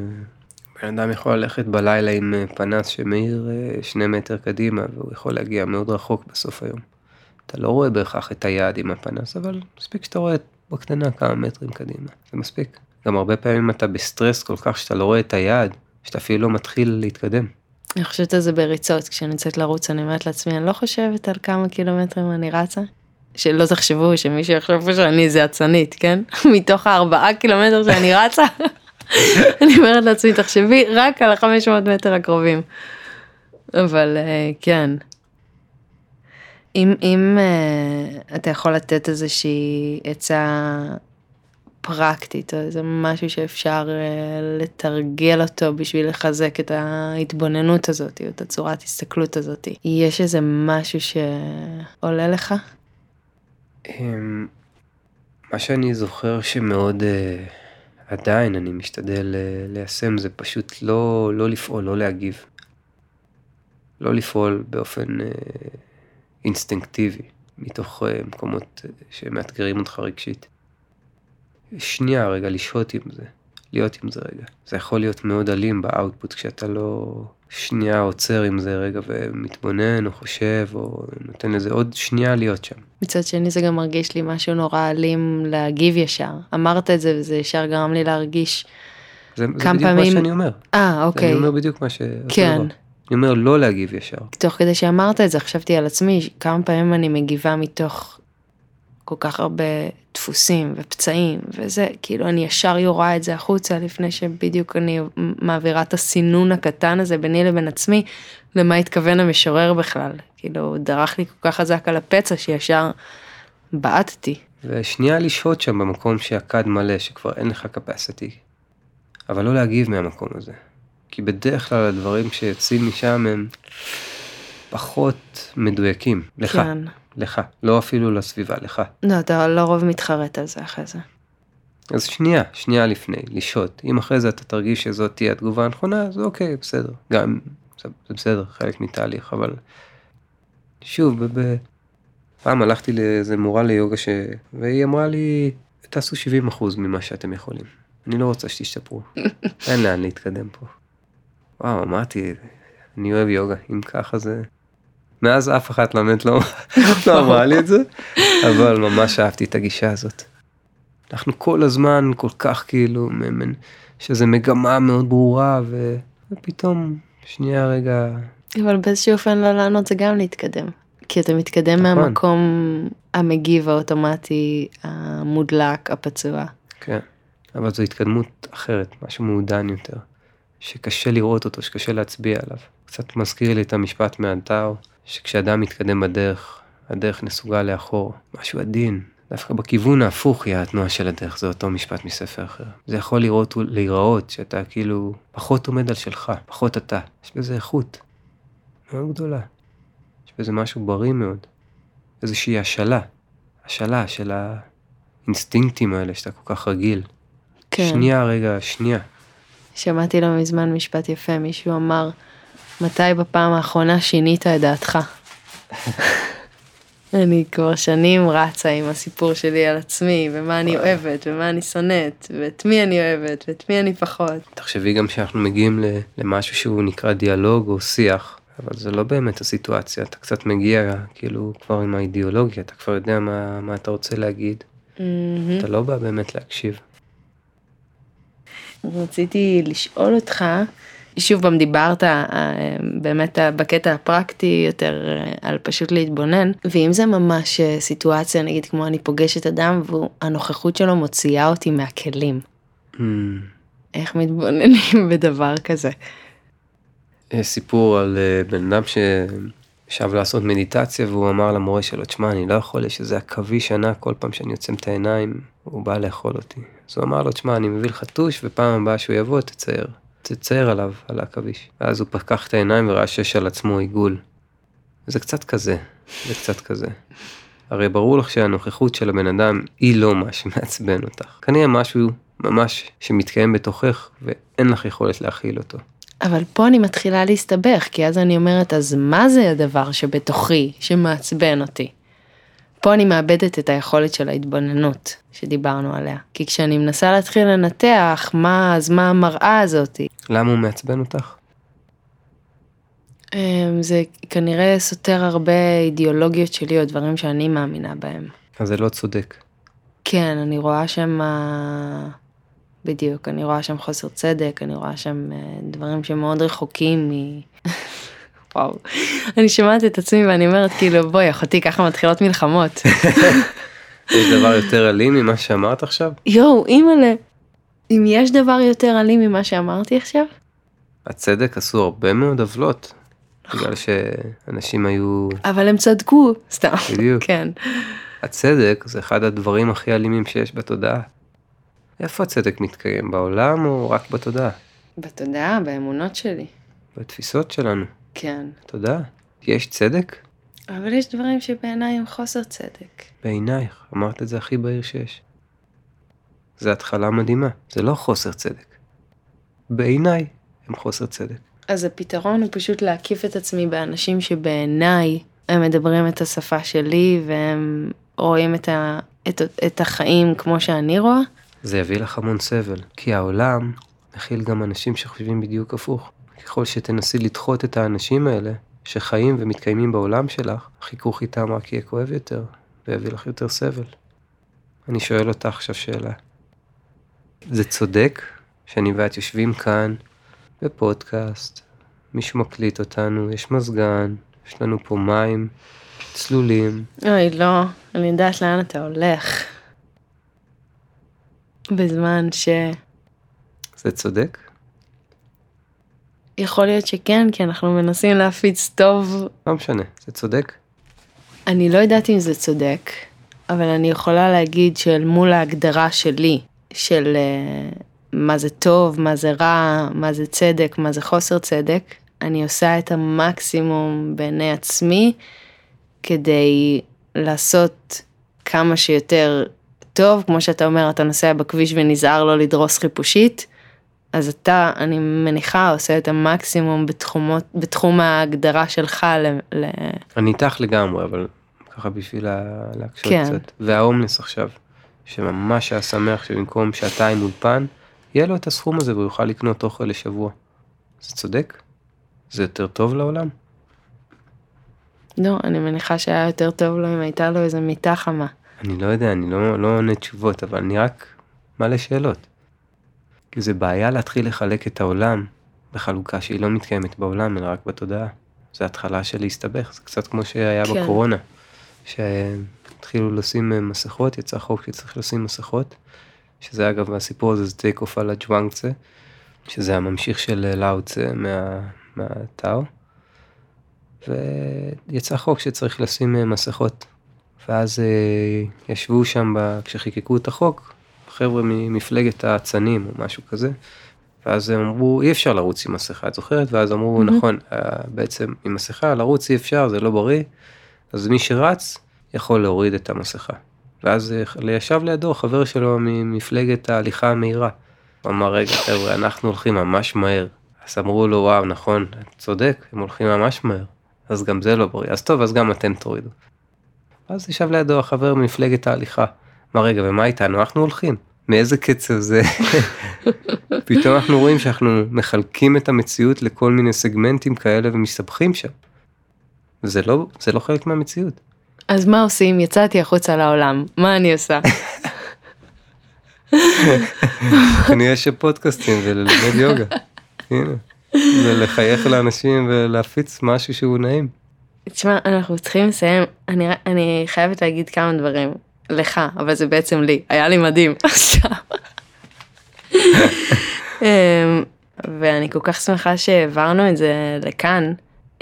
בן אדם יכול ללכת בלילה עם אה, פנס שמאיר אה, שני מטר קדימה והוא יכול להגיע מאוד רחוק בסוף היום. אתה לא רואה בהכרח את היעד עם הפנס, אבל מספיק שאתה רואה בקטנה כמה מטרים קדימה, זה מספיק. גם הרבה פעמים אתה בסטרס כל כך שאתה לא רואה את היעד, שאתה אפילו לא מתחיל להתקדם. אני חושבת על זה בריצות, כשאני יוצאת לרוץ אני אומרת לעצמי, אני לא חושבת על כמה קילומטרים אני רצה, שלא תחשבו שמישהו יחשוב שאני איזה אצנית, כן? מתוך הארבעה קילומטר שאני רצה, אני אומרת לעצמי, תחשבי רק על החמש מאות מטר הקרובים. אבל אה, כן. אם, אם uh, אתה יכול לתת איזושהי עצה פרקטית, או איזה משהו שאפשר uh, לתרגל אותו בשביל לחזק את ההתבוננות הזאת, או את הצורת הסתכלות הזאת, יש איזה משהו שעולה לך? מה שאני זוכר שמאוד uh, עדיין אני משתדל uh, ליישם זה פשוט לא, לא לפעול, לא להגיב. לא לפעול באופן uh, אינסטינקטיבי, מתוך uh, מקומות שמאתגרים אותך רגשית. שנייה רגע לשהות עם זה, להיות עם זה רגע. זה יכול להיות מאוד אלים באאוטפוט כשאתה לא שנייה עוצר עם זה רגע ומתבונן או חושב או נותן לזה עוד שנייה להיות שם. מצד שני זה גם מרגיש לי משהו נורא אלים להגיב ישר. אמרת את זה וזה ישר גרם לי להרגיש זה, כמה זה בדיוק פעמים... מה שאני אומר. אה אוקיי. אני אומר בדיוק מה ש... כן. אני אומר לא להגיב ישר. תוך כדי שאמרת את זה חשבתי על עצמי כמה פעמים אני מגיבה מתוך כל כך הרבה דפוסים ופצעים וזה, כאילו אני ישר יורה את זה החוצה לפני שבדיוק אני מעבירה את הסינון הקטן הזה ביני לבין עצמי, למה התכוון המשורר בכלל, כאילו דרך לי כל כך חזק על הפצע שישר בעטתי. ושנייה לשהות שם במקום שהכד מלא, שכבר אין לך capacity, אבל לא להגיב מהמקום הזה. כי בדרך כלל הדברים שיוצאים משם הם פחות מדויקים, לך. כן. לך, לא אפילו לסביבה, לך. לא, אתה לרוב מתחרט על זה אחרי זה. אז שנייה, שנייה לפני, לשהות. אם אחרי זה אתה תרגיש שזאת תהיה התגובה הנכונה, אז אוקיי, בסדר. גם, זה בסדר, חלק מתהליך, אבל... שוב, ב... פעם הלכתי לאיזה מורה ליוגה ש... והיא אמרה לי, תעשו 70% ממה שאתם יכולים. אני לא רוצה שתשתפרו. אין לאן להתקדם פה. וואו, אמרתי, אני אוהב יוגה, אם ככה זה... מאז אף אחת באמת לא, לא אמרה לי את זה, אבל ממש אהבתי את הגישה הזאת. אנחנו כל הזמן כל כך כאילו, שזה מגמה מאוד ברורה, ו... ופתאום, שנייה רגע. אבל באיזשהו אופן לא לענות זה גם להתקדם. כי אתה מתקדם נכון. מהמקום המגיב האוטומטי, המודלק, הפצוע. כן, אבל זו התקדמות אחרת, משהו מעודן יותר, שקשה לראות אותו, שקשה להצביע עליו. קצת מזכיר לי את המשפט מהטאו, שכשאדם מתקדם בדרך, הדרך נסוגה לאחור, משהו עדין, דווקא בכיוון ההפוך היא התנועה של הדרך, זה אותו משפט מספר אחר. זה יכול לראות, להיראות שאתה כאילו פחות עומד על שלך, פחות אתה. יש בזה איכות מאוד גדולה. יש בזה משהו בריא מאוד. איזושהי השאלה, השאלה של האינסטינקטים האלה שאתה כל כך רגיל. כן. שנייה רגע, שנייה. שמעתי לא מזמן משפט יפה, מישהו אמר, מתי בפעם האחרונה שינית את דעתך? אני כבר שנים רצה עם הסיפור שלי על עצמי, ומה אני אוהבת, ומה אני שונאת, ואת מי אני אוהבת, ואת מי אני פחות. תחשבי גם שאנחנו מגיעים למשהו שהוא נקרא דיאלוג או שיח, אבל זה לא באמת הסיטואציה, אתה קצת מגיע כאילו כבר עם האידיאולוגיה, אתה כבר יודע מה, מה אתה רוצה להגיד, Mm-hmm. אתה לא בא באמת להקשיב. רציתי לשאול אותך, שוב פעם דיברת אה, באמת בקטע הפרקטי יותר אה, על פשוט להתבונן, ואם זה ממש אה, סיטואציה נגיד כמו אני פוגשת אדם והנוכחות שלו מוציאה אותי מהכלים, Hmm. איך מתבוננים בדבר כזה? סיפור על בן אדם שישב לעשות מדיטציה והוא אמר למורה שלו, תשמע, אני לא יכול, יש איזה עכביש ענק, כל פעם שאני עוצם את העיניים, הוא בא לאכול אותי. אז הוא אמר לו, תשמע, אני מביא לך טוש, ופעם הבאה שהוא יבוא, תצייר. תצייר עליו, על העכביש. ואז הוא פקח את העיניים וראה שיש על עצמו עיגול. זה קצת כזה, זה קצת כזה. הרי ברור לך שהנוכחות של הבן אדם היא לא מה שמעצבן אותך. כנראה משהו ממש שמתקיים בתוכך ואין לך יכולת להכיל אותו. אבל פה אני מתחילה להסתבך, כי אז אני אומרת, אז מה זה הדבר שבתוכי, שמעצבן אותי? פה אני מאבדת את היכולת של ההתבוננות שדיברנו עליה. כי כשאני מנסה להתחיל לנתח, מה, אז מה המראה הזאתי? למה הוא מעצבן אותך? אמ, זה כנראה סותר הרבה אידיאולוגיות שלי או דברים שאני מאמינה בהם. אז זה לא צודק. כן, אני רואה שם, אה, בדיוק, אני רואה שם חוסר צדק, אני רואה שם אה, דברים שמאוד רחוקים מ... וואו, אני שומעת את עצמי ואני אומרת כאילו בואי אחותי ככה מתחילות מלחמות. יש דבר יותר אלים ממה שאמרת עכשיו? יואו אימא'לה, אם יש דבר יותר אלים ממה שאמרתי עכשיו? הצדק עשו הרבה מאוד עוולות. בגלל שאנשים היו... אבל הם צדקו, סתם. בדיוק. כן. הצדק זה אחד הדברים הכי אלימים שיש בתודעה. איפה הצדק מתקיים? בעולם או רק בתודעה? בתודעה, באמונות שלי. בתפיסות שלנו. כן. תודעה. יש צדק? אבל יש דברים שבעיניי הם חוסר צדק. בעינייך, אמרת את זה הכי בהיר שיש. זו התחלה מדהימה, זה לא חוסר צדק. בעיניי הם חוסר צדק. אז הפתרון הוא פשוט להקיף את עצמי באנשים שבעיניי הם מדברים את השפה שלי והם רואים את, ה, את, את החיים כמו שאני רואה. זה יביא לך המון סבל, כי העולם מכיל גם אנשים שחושבים בדיוק הפוך. ככל שתנסי לדחות את האנשים האלה, שחיים ומתקיימים בעולם שלך, החיכוך איתם רק יהיה כואב יותר, ויביא לך יותר סבל. אני שואל אותך עכשיו שאלה. זה צודק שאני ואת יושבים כאן בפודקאסט, מישהו מקליט אותנו, יש מזגן, יש לנו פה מים, צלולים, אוי, לא, אני יודעת לאן אתה הולך. בזמן ש... זה צודק? יכול להיות שכן, כי אנחנו מנסים להפיץ טוב. לא משנה, זה צודק? אני לא יודעת אם זה צודק, אבל אני יכולה להגיד שאל מול ההגדרה שלי, של uh, מה זה טוב, מה זה רע, מה זה צדק, מה זה חוסר צדק, אני עושה את המקסימום בעיני עצמי כדי לעשות כמה שיותר טוב, כמו שאתה אומר, אתה נוסע בכביש ונזהר לא לדרוס חיפושית, אז אתה, אני מניחה, עושה את המקסימום בתחומות, בתחום ההגדרה שלך ל... ל... אני איתך לגמרי, אבל ככה בשביל לה- להקשות כן. קצת. וההומלס עכשיו, שממש היה שמח שבמקום שעתיים אולפן, יהיה לו את הסכום הזה והוא יוכל לקנות אוכל לשבוע. זה צודק? זה יותר טוב לעולם? לא, אני מניחה שהיה יותר טוב לו אם הייתה לו איזה מיטה חמה. אני לא יודע, אני לא, לא עונה תשובות, אבל אני רק מעלה שאלות. כי זה בעיה להתחיל לחלק את העולם בחלוקה שהיא לא מתקיימת בעולם, אלא רק בתודעה. זה התחלה של להסתבך, זה קצת כמו שהיה כן. בקורונה. שהתחילו לשים אה, מסכות, יצא חוק שצריך לשים מסכות, שזה אגב, הסיפור הזה זה טייק אוף על הג'וואנגצה, שזה הממשיך של אה, לאוצה מה, מהטאו. ויצא חוק שצריך לשים אה, מסכות. ואז ישבו שם, כשחיקקו את החוק, חבר'ה ממפלגת האצנים או משהו כזה, ואז הם אמרו, אי אפשר לרוץ עם מסכה, את זוכרת? ואז אמרו, mm-hmm. נכון, אה, בעצם עם מסכה לרוץ אי אפשר, זה לא בריא, אז מי שרץ יכול להוריד את המסכה. ואז אה, ישב לידו חבר שלו ממפלגת ההליכה המהירה. הוא אמר, רגע חבר'ה, אנחנו הולכים ממש מהר. אז אמרו לו, וואו, נכון, צודק, הם הולכים ממש מהר. אז גם זה לא בריא. אז טוב, אז גם אתם תורידו. אז ישב לידו החבר ממפלגת ההליכה. אמר, רגע, ומה איתנו? אנחנו הולכים. מאיזה קצב זה? פתאום אנחנו רואים שאנחנו מחלקים את המציאות לכל מיני סגמנטים כאלה ומסתבכים שם. זה לא, זה לא חלק מהמציאות. אז מה עושים? יצאתי החוצה לעולם, מה אני עושה? אני אשב פודקאסטים וללמד יוגה. הנה. ולחייך לאנשים ולהפיץ משהו שהוא נעים. תשמע, אנחנו צריכים לסיים, אני, אני חייבת להגיד כמה דברים. לך, אבל זה בעצם לי, היה לי מדהים עכשיו. אמ, ואני כל כך שמחה שהעברנו את זה לכאן.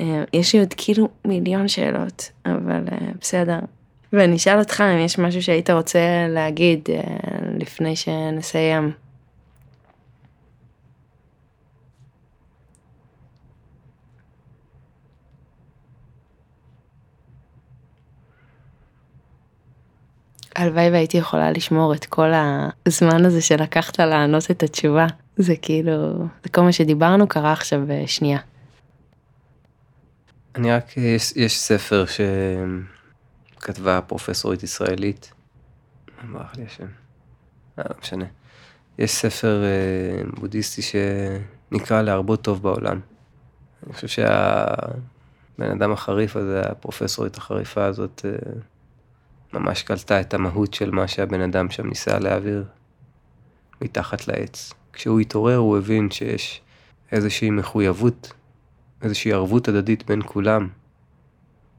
אמ, יש לי עוד כאילו מיליון שאלות, אבל אה, בסדר. ואני אשאל אותך אם יש משהו שהיית רוצה להגיד אה, לפני שנסיים. הלוואי והייתי יכולה לשמור את כל הזמן הזה שלקחת לענות את התשובה. זה כאילו, זה כל מה שדיברנו קרה עכשיו בשנייה. אני רק, יש, יש ספר שכתבה פרופסורית ישראלית, ברח לי השם, אה, לא משנה. יש ספר אה, בודהיסטי שנקרא להרבות טוב בעולם. אני חושב שהבן אדם החריף הזה, הפרופסורית החריפה הזאת, אה, ממש קלטה את המהות של מה שהבן אדם שם ניסה להעביר מתחת לעץ. כשהוא התעורר הוא הבין שיש איזושהי מחויבות, איזושהי ערבות הדדית בין כולם,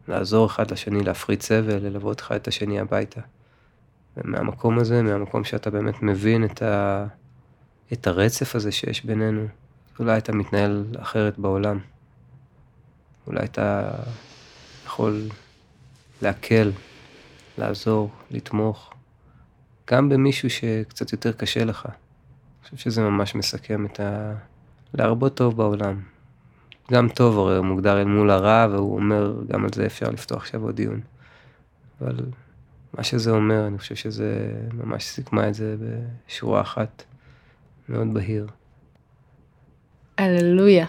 לעזור אחד לשני להפריד סבל, ללוות לך את השני הביתה. ומהמקום הזה, מהמקום שאתה באמת מבין את, ה... את הרצף הזה שיש בינינו, אולי אתה מתנהל אחרת בעולם. אולי אתה יכול להקל לעזור, לתמוך, גם במישהו שקצת יותר קשה לך. אני חושב שזה ממש מסכם את ה... להרבות טוב בעולם. גם טוב הרי הוא מוגדר אל מול הרע, והוא אומר, גם על זה אפשר לפתוח עכשיו עוד דיון. אבל מה שזה אומר, אני חושב שזה ממש סיכמה את זה בשורה אחת, מאוד בהיר. הללויה,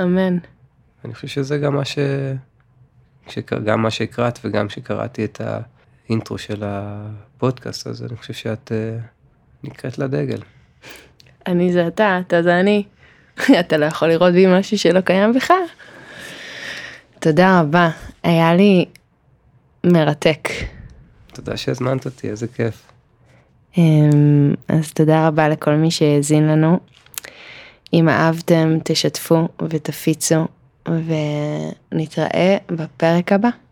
אמן. אני חושב שזה גם מה ש... גם מה שהקראת וגם שקראתי את האינטרו של הפודקאסט הזה, אני חושב שאת uh, נקראת לדגל. אני זה אתה, אתה זה אני. אתה לא יכול לראות בי משהו שלא קיים בך. תודה רבה, היה לי מרתק. תודה שהזמנת אותי, איזה כיף. אמ, אז תודה רבה לכל מי שהאזין לנו. אם אהבתם, תשתפו ותפיצו ונתראה בפרק הבא.